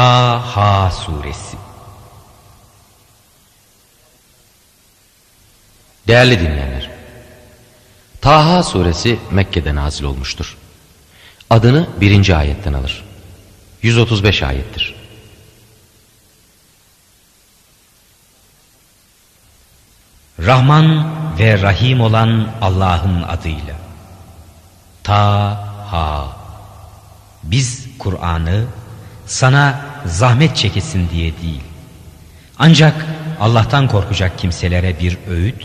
Taha Suresi Değerli dinleyenler, Taha Suresi Mekke'de nazil olmuştur. Adını birinci ayetten alır. 135 ayettir. Rahman ve Rahim olan Allah'ın adıyla. Ta-ha. Biz Kur'an'ı sana zahmet çekesin diye değil. Ancak Allah'tan korkacak kimselere bir öğüt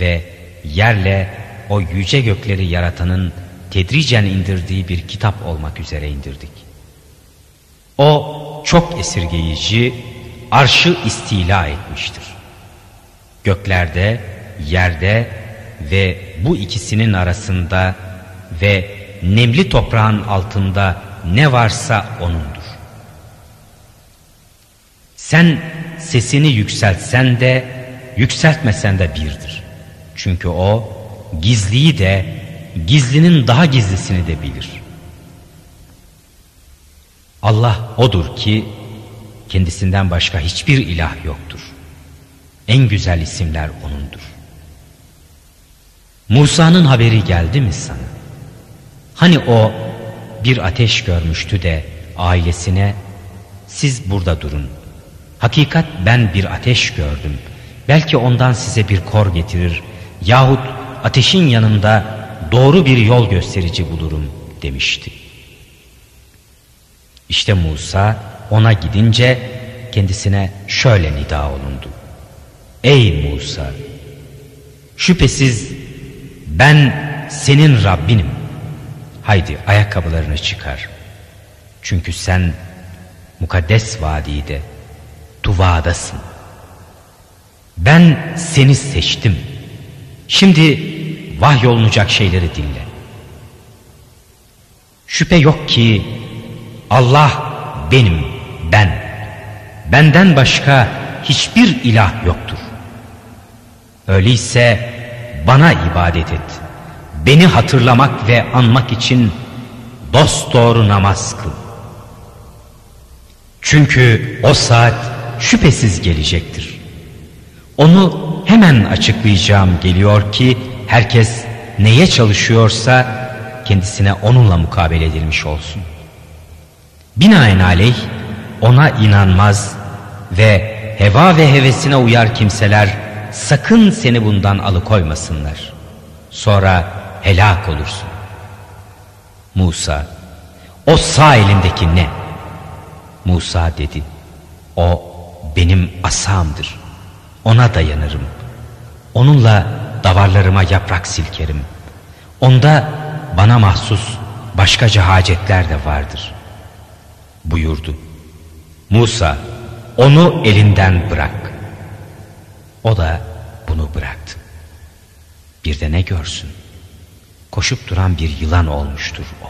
ve yerle o yüce gökleri yaratanın tedricen indirdiği bir kitap olmak üzere indirdik. O çok esirgeyici, arşı istila etmiştir. Göklerde, yerde ve bu ikisinin arasında ve nemli toprağın altında ne varsa O'nundur. Sen sesini yükseltsen de yükseltmesen de birdir. Çünkü O gizliyi de gizlinin daha gizlisini de bilir. Allah odur ki kendisinden başka hiçbir ilah yoktur. En güzel isimler O'nundur. Musa'nın haberi geldi mi sana? Hani o bir ateş görmüştü de ailesine siz burada durun. Hakikat ben bir ateş gördüm. Belki ondan size bir kor getirir yahut ateşin yanında doğru bir yol gösterici bulurum demişti. İşte Musa ona gidince kendisine şöyle nida olundu. Ey Musa! Şüphesiz ben senin Rabbinim. Haydi ayakkabılarını çıkar. Çünkü sen mukaddes vadide, tuvadasın. Ben seni seçtim. Şimdi vahyolunacak şeyleri dinle. Şüphe yok ki Allah benim, ben. Benden başka hiçbir ilah yoktur. Öyleyse bana ibadet et. Beni hatırlamak ve anmak için dost doğru namaz kıl. Çünkü o saat şüphesiz gelecektir. Onu hemen açıklayacağım geliyor ki herkes neye çalışıyorsa kendisine onunla mukabele edilmiş olsun. Binaenaleyh ona inanmaz ve heva ve hevesine uyar kimseler sakın seni bundan alıkoymasınlar. Sonra helak olursun. Musa, o sağ elindeki ne? Musa dedi, o benim asamdır. Ona dayanırım. Onunla davarlarıma yaprak silkerim. Onda bana mahsus başkaca hacetler de vardır. Buyurdu. Musa onu elinden bırak. O da bunu bıraktı. Bir de ne görsün? Koşup duran bir yılan olmuştur o.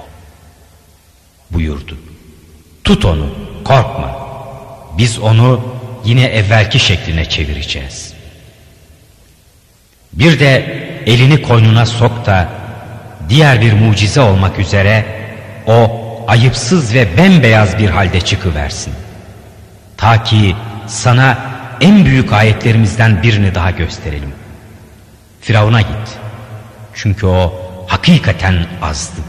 Buyurdu. Tut onu, korkma. Biz onu yine evvelki şekline çevireceğiz. Bir de elini koynuna sok da diğer bir mucize olmak üzere o ayıpsız ve bembeyaz bir halde çıkıversin. Ta ki sana en büyük ayetlerimizden birini daha gösterelim. Firavun'a git. Çünkü o hakikaten azdı.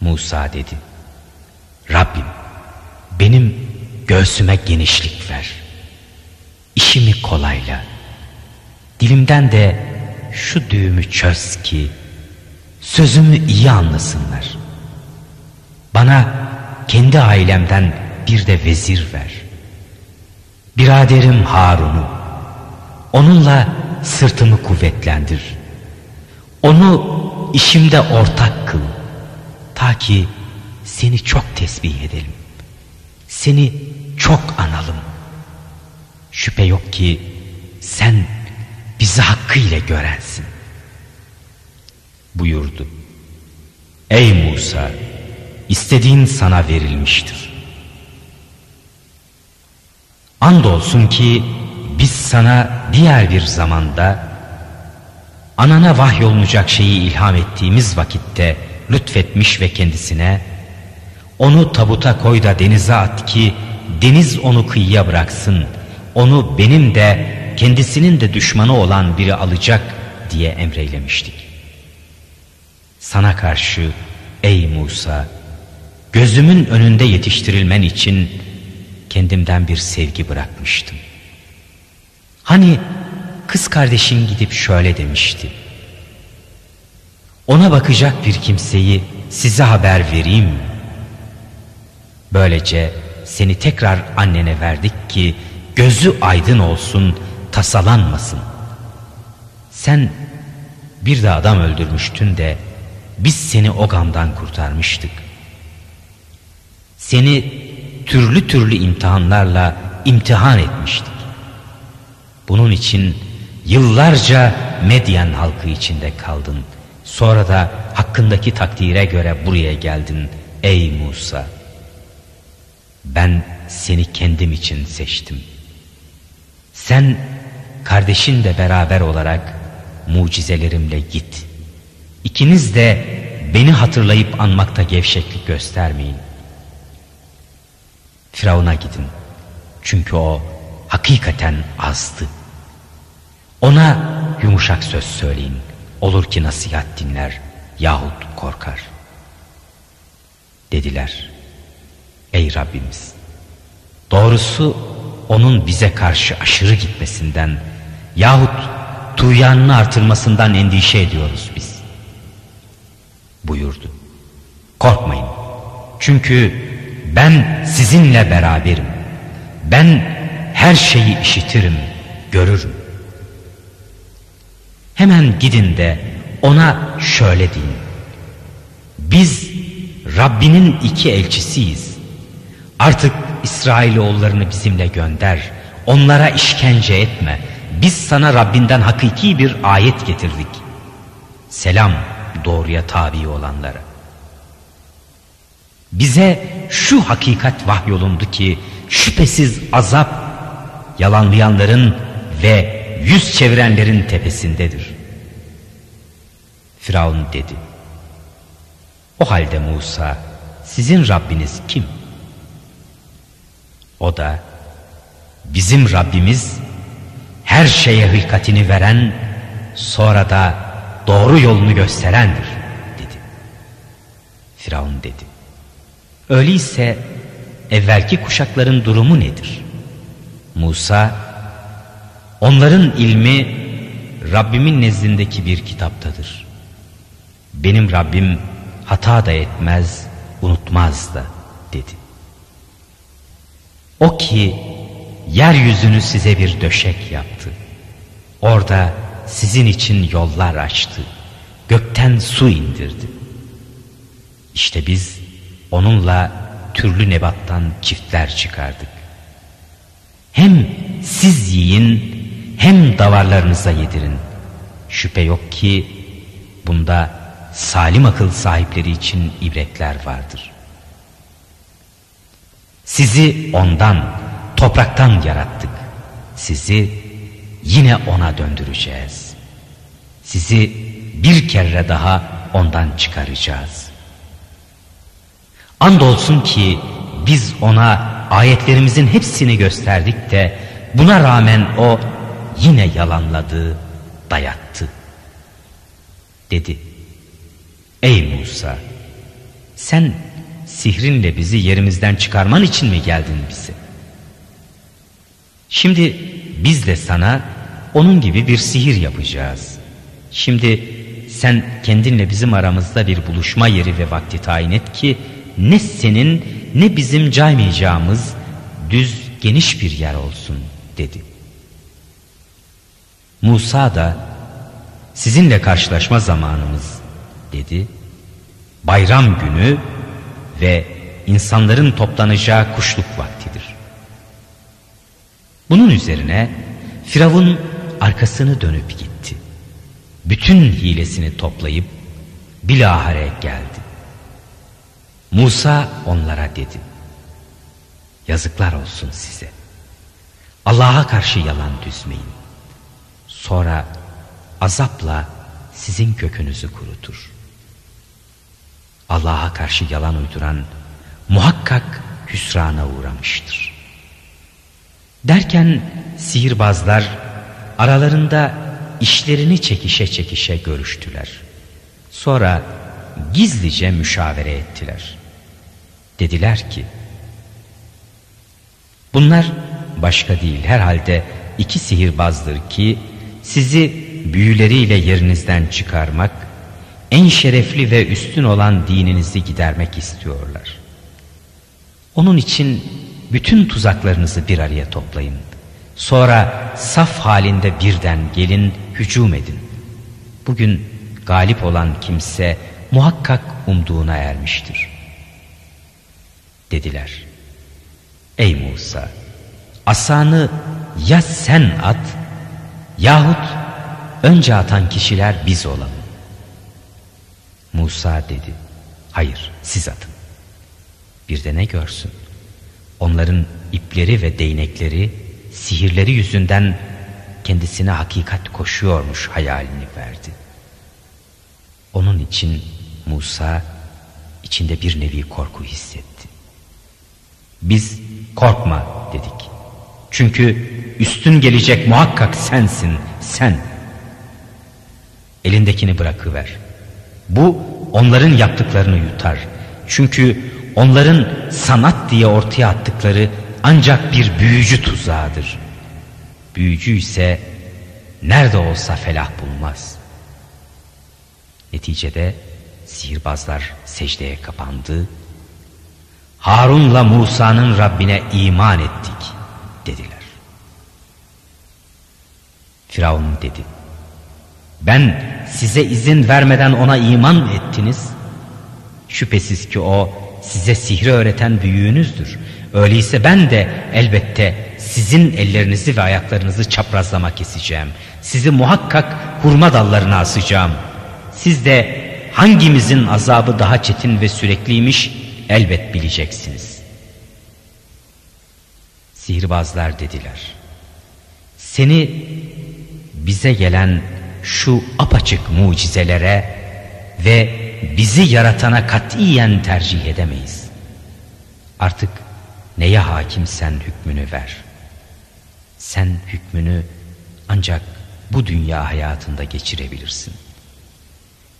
Musa dedi. Rabbim benim göğsüme genişlik ver. İşimi kolayla. Dilimden de şu düğümü çöz ki sözümü iyi anlasınlar. Bana kendi ailemden bir de vezir ver. Biraderim Harun'u, onunla sırtımı kuvvetlendir. Onu işimde ortak kıl. Ta ki seni çok tesbih edelim. Seni çok analım. Şüphe yok ki sen bizi hakkıyla görensin. Buyurdu. Ey Musa! istediğin sana verilmiştir. Andolsun ki biz sana diğer bir zamanda anana vahyolunacak şeyi ilham ettiğimiz vakitte lütfetmiş ve kendisine Onu tabuta koy da denize at ki deniz onu kıyıya bıraksın. Onu benim de kendisinin de düşmanı olan biri alacak diye emreylemiştik. Sana karşı ey Musa gözümün önünde yetiştirilmen için kendimden bir sevgi bırakmıştım. Hani kız kardeşin gidip şöyle demişti. Ona bakacak bir kimseyi size haber vereyim? Böylece seni tekrar annene verdik ki gözü aydın olsun, tasalanmasın. Sen bir de adam öldürmüştün de biz seni o gamdan kurtarmıştık. Seni türlü türlü imtihanlarla imtihan etmiştik. Bunun için yıllarca Medyen halkı içinde kaldın. Sonra da hakkındaki takdire göre buraya geldin ey Musa. Ben seni kendim için seçtim. Sen kardeşinle beraber olarak mucizelerimle git. İkiniz de beni hatırlayıp anmakta gevşeklik göstermeyin. Firavun'a gidin. Çünkü o hakikaten azdı. Ona yumuşak söz söyleyin. Olur ki nasihat dinler yahut korkar. Dediler. Ey Rabbimiz! Doğrusu onun bize karşı aşırı gitmesinden yahut tuğyanını artırmasından endişe ediyoruz biz. Buyurdu. Korkmayın. Çünkü ben sizinle beraberim. Ben her şeyi işitirim, görürüm. Hemen gidin de ona şöyle deyin. Biz Rabbinin iki elçisiyiz. Artık İsrailoğullarını bizimle gönder. Onlara işkence etme. Biz sana Rabbinden hakiki bir ayet getirdik. Selam doğruya tabi olanlara. Bize şu hakikat vahyolundu ki şüphesiz azap yalanlayanların ve yüz çevirenlerin tepesindedir. Firavun dedi. O halde Musa sizin Rabbiniz kim? O da bizim Rabbimiz her şeye hılkatini veren sonra da doğru yolunu gösterendir dedi. Firavun dedi. Öyleyse evvelki kuşakların durumu nedir? Musa, onların ilmi Rabbimin nezdindeki bir kitaptadır. Benim Rabbim hata da etmez, unutmaz da dedi. O ki yeryüzünü size bir döşek yaptı. Orada sizin için yollar açtı. Gökten su indirdi. İşte biz onunla türlü nebattan çiftler çıkardık. Hem siz yiyin hem davarlarınıza yedirin. Şüphe yok ki bunda salim akıl sahipleri için ibretler vardır. Sizi ondan, topraktan yarattık. Sizi yine ona döndüreceğiz. Sizi bir kere daha ondan çıkaracağız. Andolsun ki biz ona ayetlerimizin hepsini gösterdik de buna rağmen o yine yalanladı, dayattı. Dedi. Ey Musa sen sihrinle bizi yerimizden çıkarman için mi geldin bize? Şimdi biz de sana onun gibi bir sihir yapacağız. Şimdi sen kendinle bizim aramızda bir buluşma yeri ve vakti tayin et ki ne senin ne bizim caymayacağımız düz geniş bir yer olsun dedi. Musa da sizinle karşılaşma zamanımız dedi. Bayram günü ve insanların toplanacağı kuşluk vaktidir. Bunun üzerine Firavun arkasını dönüp gitti. Bütün hilesini toplayıp bilahare geldi. Musa onlara dedi. Yazıklar olsun size. Allah'a karşı yalan düzmeyin. Sonra azapla sizin kökünüzü kurutur. Allah'a karşı yalan uyduran muhakkak hüsrana uğramıştır. Derken sihirbazlar aralarında işlerini çekişe çekişe görüştüler. Sonra gizlice müşavere ettiler. Dediler ki, bunlar başka değil herhalde iki sihirbazdır ki sizi büyüleriyle yerinizden çıkarmak, en şerefli ve üstün olan dininizi gidermek istiyorlar. Onun için bütün tuzaklarınızı bir araya toplayın. Sonra saf halinde birden gelin, hücum edin. Bugün galip olan kimse muhakkak umduğuna ermiştir. Dediler. Ey Musa! Asanı ya sen at yahut önce atan kişiler biz olalım. Musa dedi. Hayır siz atın. Bir de ne görsün? Onların ipleri ve değnekleri sihirleri yüzünden kendisine hakikat koşuyormuş hayalini verdi. Onun için Musa içinde bir nevi korku hissetti. Biz korkma dedik. Çünkü üstün gelecek muhakkak sensin, sen. Elindekini bırakıver. Bu onların yaptıklarını yutar. Çünkü onların sanat diye ortaya attıkları ancak bir büyücü tuzağıdır. Büyücü ise nerede olsa felah bulmaz. Neticede sihirbazlar secdeye kapandı. Harun'la Musa'nın Rabbine iman ettik dediler. Firavun dedi. Ben size izin vermeden ona iman ettiniz? Şüphesiz ki o size sihri öğreten büyüğünüzdür. Öyleyse ben de elbette sizin ellerinizi ve ayaklarınızı çaprazlama keseceğim. Sizi muhakkak hurma dallarına asacağım. Siz de hangimizin azabı daha çetin ve sürekliymiş elbet bileceksiniz. Sihirbazlar dediler. Seni bize gelen şu apaçık mucizelere ve bizi yaratana katiyen tercih edemeyiz. Artık neye hakimsen hükmünü ver. Sen hükmünü ancak bu dünya hayatında geçirebilirsin.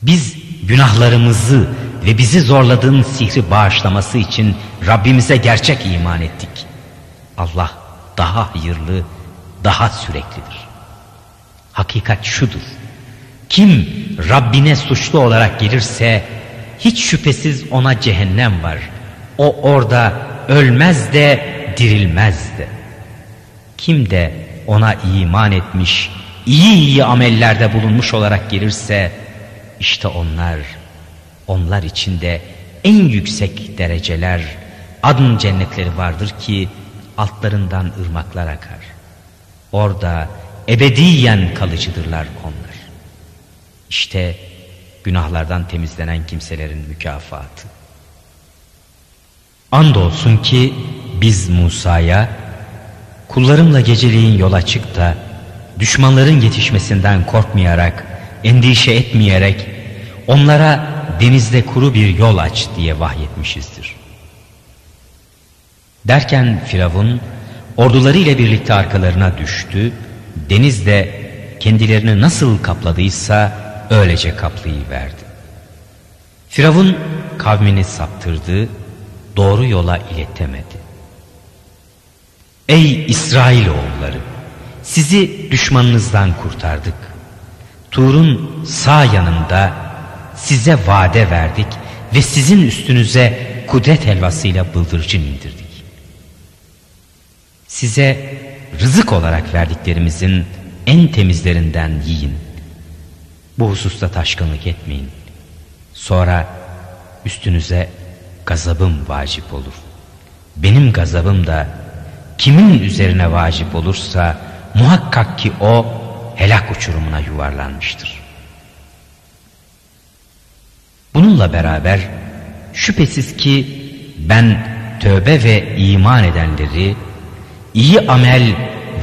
Biz günahlarımızı ve bizi zorladığın sihri bağışlaması için Rabbimize gerçek iman ettik. Allah daha hayırlı, daha süreklidir. Hakikat şudur. Kim Rabbine suçlu olarak gelirse hiç şüphesiz ona cehennem var. O orada ölmez de dirilmez de. Kim de ona iman etmiş, iyi iyi amellerde bulunmuş olarak gelirse işte onlar, onlar içinde en yüksek dereceler, adın cennetleri vardır ki altlarından ırmaklar akar. Orada ebediyen kalıcıdırlar onlar. İşte günahlardan temizlenen kimselerin mükafatı. Andolsun ki biz Musa'ya kullarımla geceliğin yola çık da düşmanların yetişmesinden korkmayarak, endişe etmeyerek onlara denizde kuru bir yol aç diye vahyetmişizdir. Derken Firavun orduları ile birlikte arkalarına düştü, deniz de kendilerini nasıl kapladıysa öylece kaplayıverdi. Firavun kavmini saptırdı, doğru yola iletemedi. Ey İsrail oğulları! Sizi düşmanınızdan kurtardık. Tur'un sağ yanında size vade verdik ve sizin üstünüze kudret helvasıyla bıldırcın indirdik. Size rızık olarak verdiklerimizin en temizlerinden yiyin. Bu hususta taşkınlık etmeyin. Sonra üstünüze gazabım vacip olur. Benim gazabım da kimin üzerine vacip olursa muhakkak ki o helak uçurumuna yuvarlanmıştır. Bununla beraber şüphesiz ki ben tövbe ve iman edenleri, iyi amel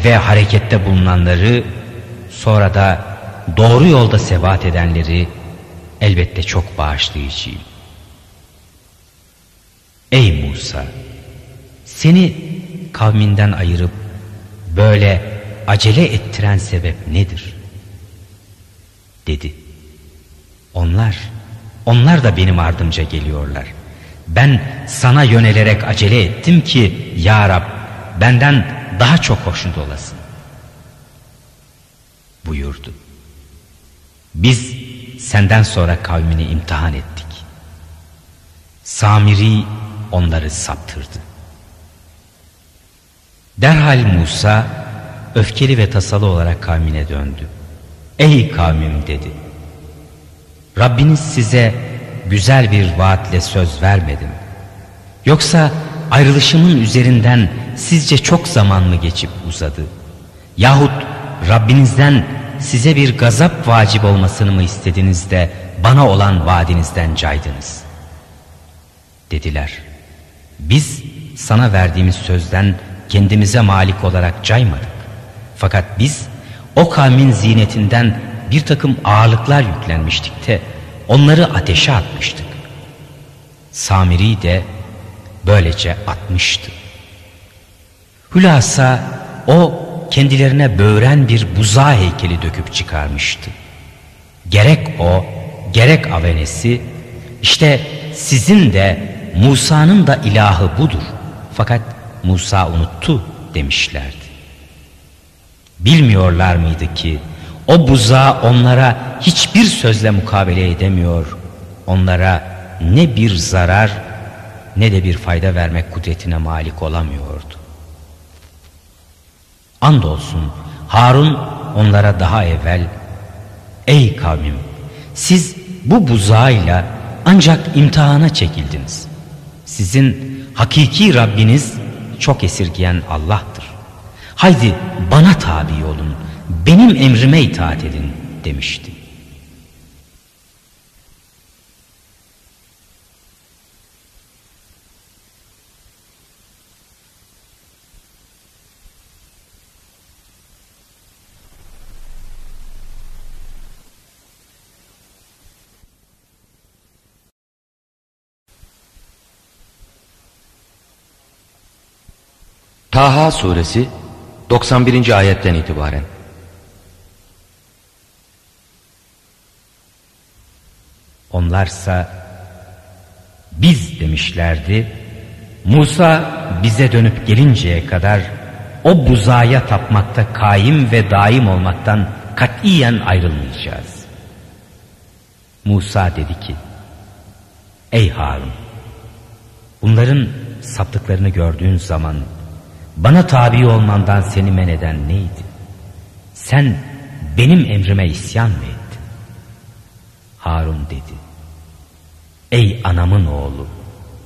ve harekette bulunanları, sonra da doğru yolda sebat edenleri elbette çok bağışlayıcıyım. Ey Musa! Seni kavminden ayırıp böyle acele ettiren sebep nedir? Dedi. Onlar, onlar da benim ardımca geliyorlar. Ben sana yönelerek acele ettim ki Ya Rab benden daha çok hoşnut olasın. Buyurdu. Biz senden sonra kavmini imtihan ettik. Samiri onları saptırdı. Derhal Musa öfkeli ve tasalı olarak kavmine döndü. Ey kavmim dedi. Rabbiniz size güzel bir vaatle söz vermedim. Yoksa ayrılışımın üzerinden sizce çok zaman mı geçip uzadı? Yahut Rabbinizden size bir gazap vacip olmasını mı istediniz de bana olan vaadinizden caydınız? Dediler. Biz sana verdiğimiz sözden kendimize malik olarak caymadık. Fakat biz o kavmin zinetinden bir takım ağırlıklar yüklenmiştik de onları ateşe atmıştık. Samiri de böylece atmıştı. Hülasa o kendilerine böğren bir buza heykeli döküp çıkarmıştı. Gerek o gerek avenesi işte sizin de Musa'nın da ilahı budur. Fakat Musa unuttu demişlerdi. Bilmiyorlar mıydı ki o buza onlara hiçbir sözle mukabele edemiyor. Onlara ne bir zarar ne de bir fayda vermek kudretine malik olamıyordu. Andolsun Harun onlara daha evvel Ey kavmim siz bu buzağıyla ancak imtihana çekildiniz. Sizin hakiki Rabbiniz çok esirgeyen Allah'tır. Haydi bana tabi olun, benim emrime itaat edin demişti. Taha suresi 91. ayetten itibaren. Onlarsa biz demişlerdi. Musa bize dönüp gelinceye kadar o buzaya tapmakta kaim ve daim olmaktan katiyen ayrılmayacağız. Musa dedi ki Ey Harun bunların saptıklarını gördüğün zaman bana tabi olmandan seni men eden neydi? Sen benim emrime isyan mı ettin? Harun dedi. Ey anamın oğlu,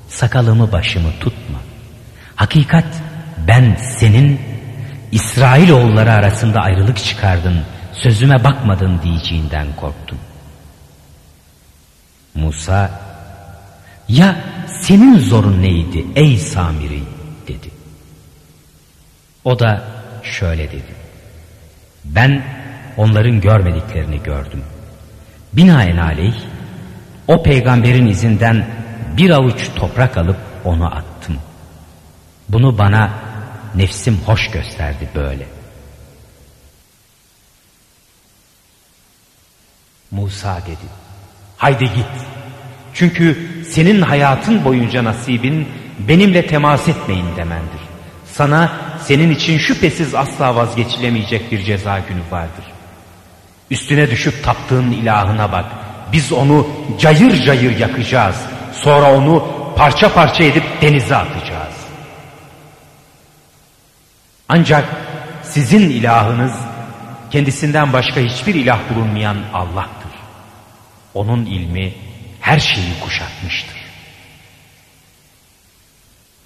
sakalımı başımı tutma. Hakikat ben senin İsrail oğulları arasında ayrılık çıkardın, sözüme bakmadın diyeceğinden korktum. Musa, ya senin zorun neydi ey Samiri. O da şöyle dedi. Ben onların görmediklerini gördüm. Binaenaleyh o peygamberin izinden bir avuç toprak alıp onu attım. Bunu bana nefsim hoş gösterdi böyle. Musa dedi. Haydi git. Çünkü senin hayatın boyunca nasibin benimle temas etmeyin demendir. Sana senin için şüphesiz asla vazgeçilemeyecek bir ceza günü vardır. Üstüne düşüp taptığın ilahına bak. Biz onu cayır cayır yakacağız. Sonra onu parça parça edip denize atacağız. Ancak sizin ilahınız kendisinden başka hiçbir ilah bulunmayan Allah'tır. Onun ilmi her şeyi kuşatmıştır.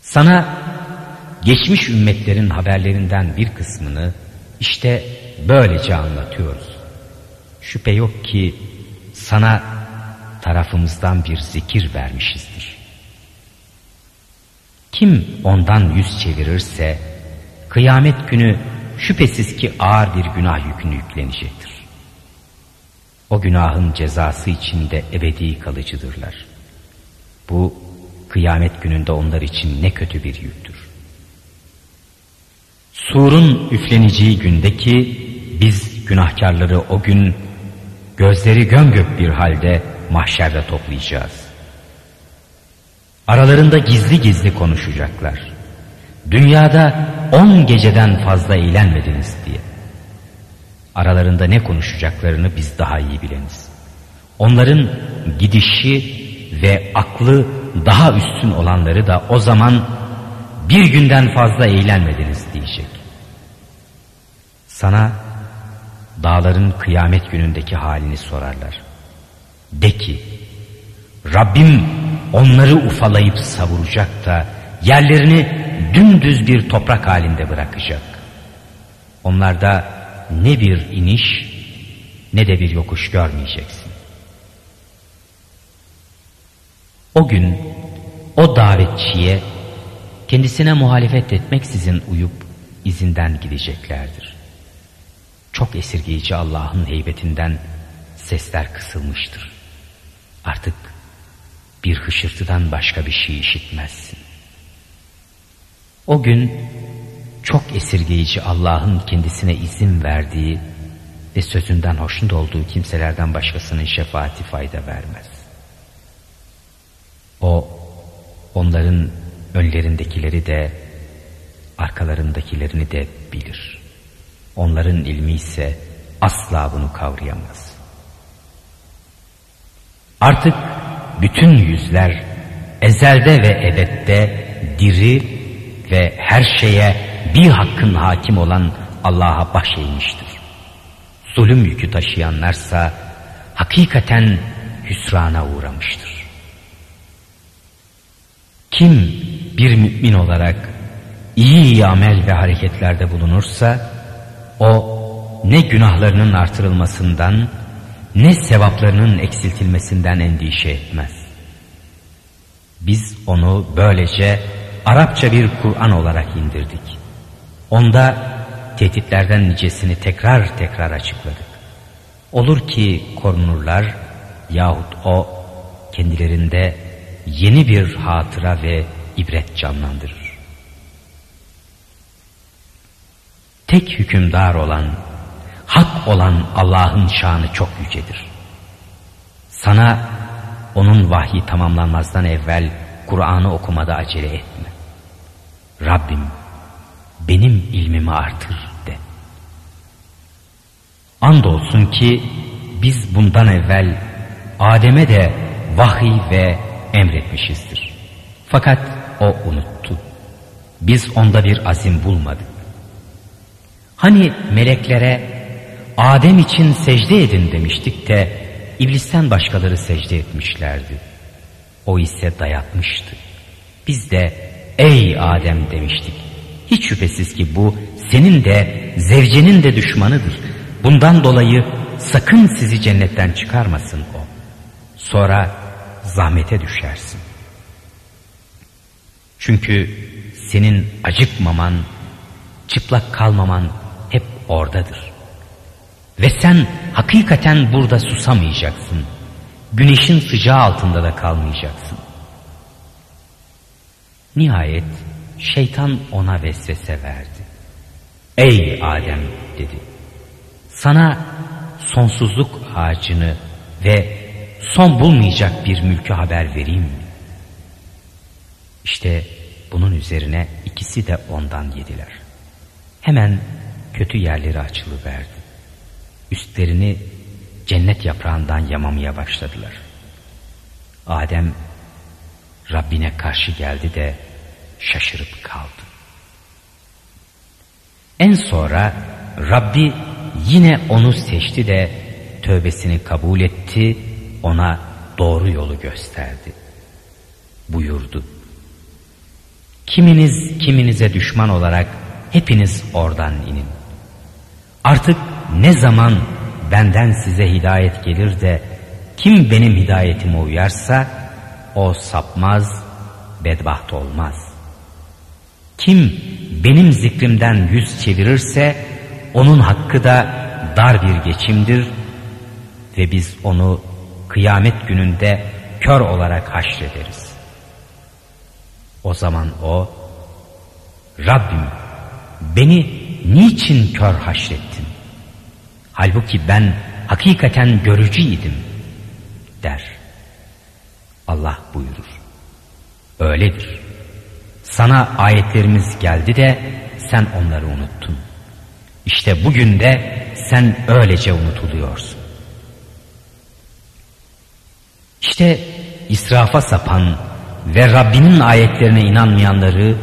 Sana geçmiş ümmetlerin haberlerinden bir kısmını işte böylece anlatıyoruz. Şüphe yok ki sana tarafımızdan bir zikir vermişizdir. Kim ondan yüz çevirirse kıyamet günü şüphesiz ki ağır bir günah yükünü yüklenecektir. O günahın cezası içinde ebedi kalıcıdırlar. Bu kıyamet gününde onlar için ne kötü bir yüktür. Surun üfleneceği gündeki biz günahkarları o gün gözleri gömgök bir halde mahşerde toplayacağız. Aralarında gizli gizli konuşacaklar. Dünyada on geceden fazla eğlenmediniz diye. Aralarında ne konuşacaklarını biz daha iyi bileniz. Onların gidişi ve aklı daha üstün olanları da o zaman bir günden fazla eğlenmediniz. Sana dağların kıyamet günündeki halini sorarlar. De ki Rabbim onları ufalayıp savuracak da yerlerini dümdüz bir toprak halinde bırakacak. Onlarda ne bir iniş ne de bir yokuş görmeyeceksin. O gün o davetçiye kendisine muhalefet etmeksizin uyup izinden gideceklerdir. Çok esirgeyici Allah'ın heybetinden sesler kısılmıştır. Artık bir hışırtıdan başka bir şey işitmezsin. O gün çok esirgeyici Allah'ın kendisine izin verdiği ve sözünden hoşnut olduğu kimselerden başkasının şefaati fayda vermez. O onların önlerindekileri de arkalarındakilerini de bilir. Onların ilmi ise asla bunu kavrayamaz. Artık bütün yüzler ezelde ve ebette diri ve her şeye bir hakkın hakim olan Allah'a baş. Zulüm yükü taşıyanlarsa hakikaten hüsrana uğramıştır. Kim bir mümin olarak iyi iyi amel ve hareketlerde bulunursa o ne günahlarının artırılmasından ne sevaplarının eksiltilmesinden endişe etmez. Biz onu böylece Arapça bir Kur'an olarak indirdik. Onda tehditlerden nicesini tekrar tekrar açıkladık. Olur ki korunurlar yahut o kendilerinde yeni bir hatıra ve ibret canlandırır. Tek hükümdar olan, hak olan Allah'ın şanı çok yücedir. Sana onun vahyi tamamlanmazdan evvel Kur'an'ı okumada acele etme. Rabbim benim ilmimi artır de. Andolsun ki biz bundan evvel Adem'e de vahiy ve emretmişizdir. Fakat o unuttu. Biz onda bir azim bulmadık. Hani meleklere Adem için secde edin demiştik de iblisten başkaları secde etmişlerdi. O ise dayatmıştı. Biz de ey Adem demiştik. Hiç şüphesiz ki bu senin de zevcenin de düşmanıdır. Bundan dolayı sakın sizi cennetten çıkarmasın o. Sonra zahmete düşersin. Çünkü senin acıkmaman, çıplak kalmaman oradadır. Ve sen hakikaten burada susamayacaksın. Güneşin sıcağı altında da kalmayacaksın. Nihayet şeytan ona vesvese verdi. Ey Adem dedi. Sana sonsuzluk ağacını ve son bulmayacak bir mülkü haber vereyim mi? İşte bunun üzerine ikisi de ondan yediler. Hemen kötü yerleri açılıverdi. Üstlerini cennet yaprağından yamamaya başladılar. Adem Rabbine karşı geldi de şaşırıp kaldı. En sonra Rabbi yine onu seçti de tövbesini kabul etti, ona doğru yolu gösterdi. Buyurdu. Kiminiz kiminize düşman olarak hepiniz oradan inin. Artık ne zaman benden size hidayet gelir de kim benim hidayetime uyarsa o sapmaz, bedbaht olmaz. Kim benim zikrimden yüz çevirirse onun hakkı da dar bir geçimdir ve biz onu kıyamet gününde kör olarak haşrederiz. O zaman o, Rabbim beni niçin kör haşrettin? Halbuki ben hakikaten görücüydim der. Allah buyurur. Öyledir. Sana ayetlerimiz geldi de sen onları unuttun. İşte bugün de sen öylece unutuluyorsun. İşte israfa sapan ve Rabbinin ayetlerine inanmayanları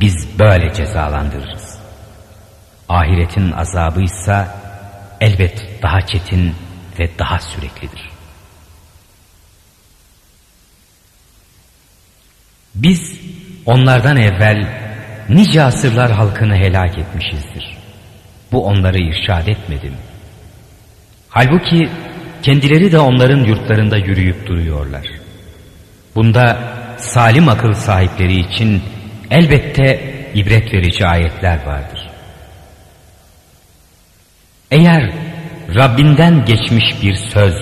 biz böyle cezalandırırız. Ahiretin azabı ise elbet daha çetin ve daha süreklidir. Biz onlardan evvel nice asırlar halkını helak etmişizdir. Bu onları irşad etmedim. Halbuki kendileri de onların yurtlarında yürüyüp duruyorlar. Bunda salim akıl sahipleri için elbette ibret verici ayetler vardır. Eğer Rabbinden geçmiş bir söz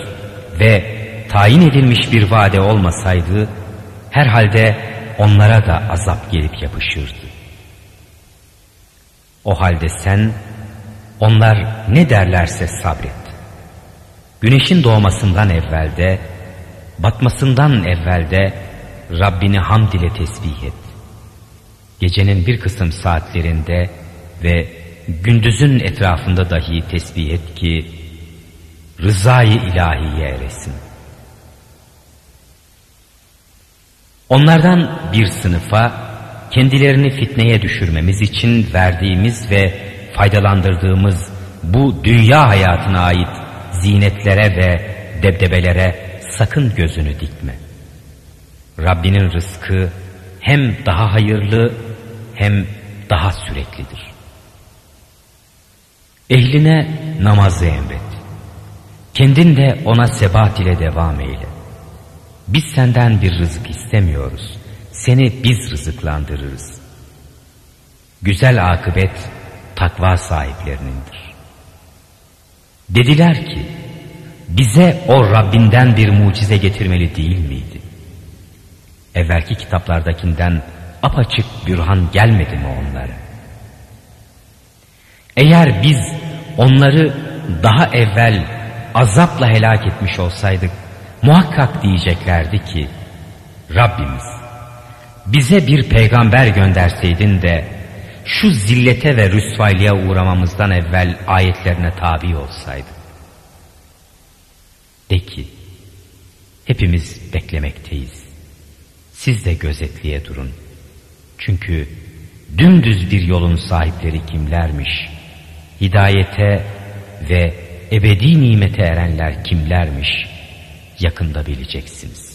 ve tayin edilmiş bir vade olmasaydı herhalde onlara da azap gelip yapışırdı. O halde sen onlar ne derlerse sabret. Güneşin doğmasından evvelde, batmasından evvelde Rabbini hamd ile tesbih et. Gecenin bir kısım saatlerinde ve gündüzün etrafında dahi tesbih et ki rızayı ilahiye eresin. Onlardan bir sınıfa kendilerini fitneye düşürmemiz için verdiğimiz ve faydalandırdığımız bu dünya hayatına ait zinetlere ve debdebelere sakın gözünü dikme. Rabbinin rızkı hem daha hayırlı hem daha süreklidir. Ehline namazı emret. Kendin de ona sebat ile devam eyle. Biz senden bir rızık istemiyoruz. Seni biz rızıklandırırız. Güzel akıbet takva sahiplerinindir. Dediler ki, bize o Rabbinden bir mucize getirmeli değil miydi? Evvelki kitaplardakinden apaçık bürhan gelmedi mi onlara? Eğer biz onları daha evvel azapla helak etmiş olsaydık, muhakkak diyeceklerdi ki, Rabbimiz bize bir peygamber gönderseydin de şu zillete ve rüsvaylığa uğramamızdan evvel ayetlerine tabi olsaydı. De ki, hepimiz beklemekteyiz. Siz de gözetliye durun. Çünkü dümdüz bir yolun sahipleri kimlermiş? Hidayete ve ebedi nimete erenler kimlermiş? Yakında bileceksiniz.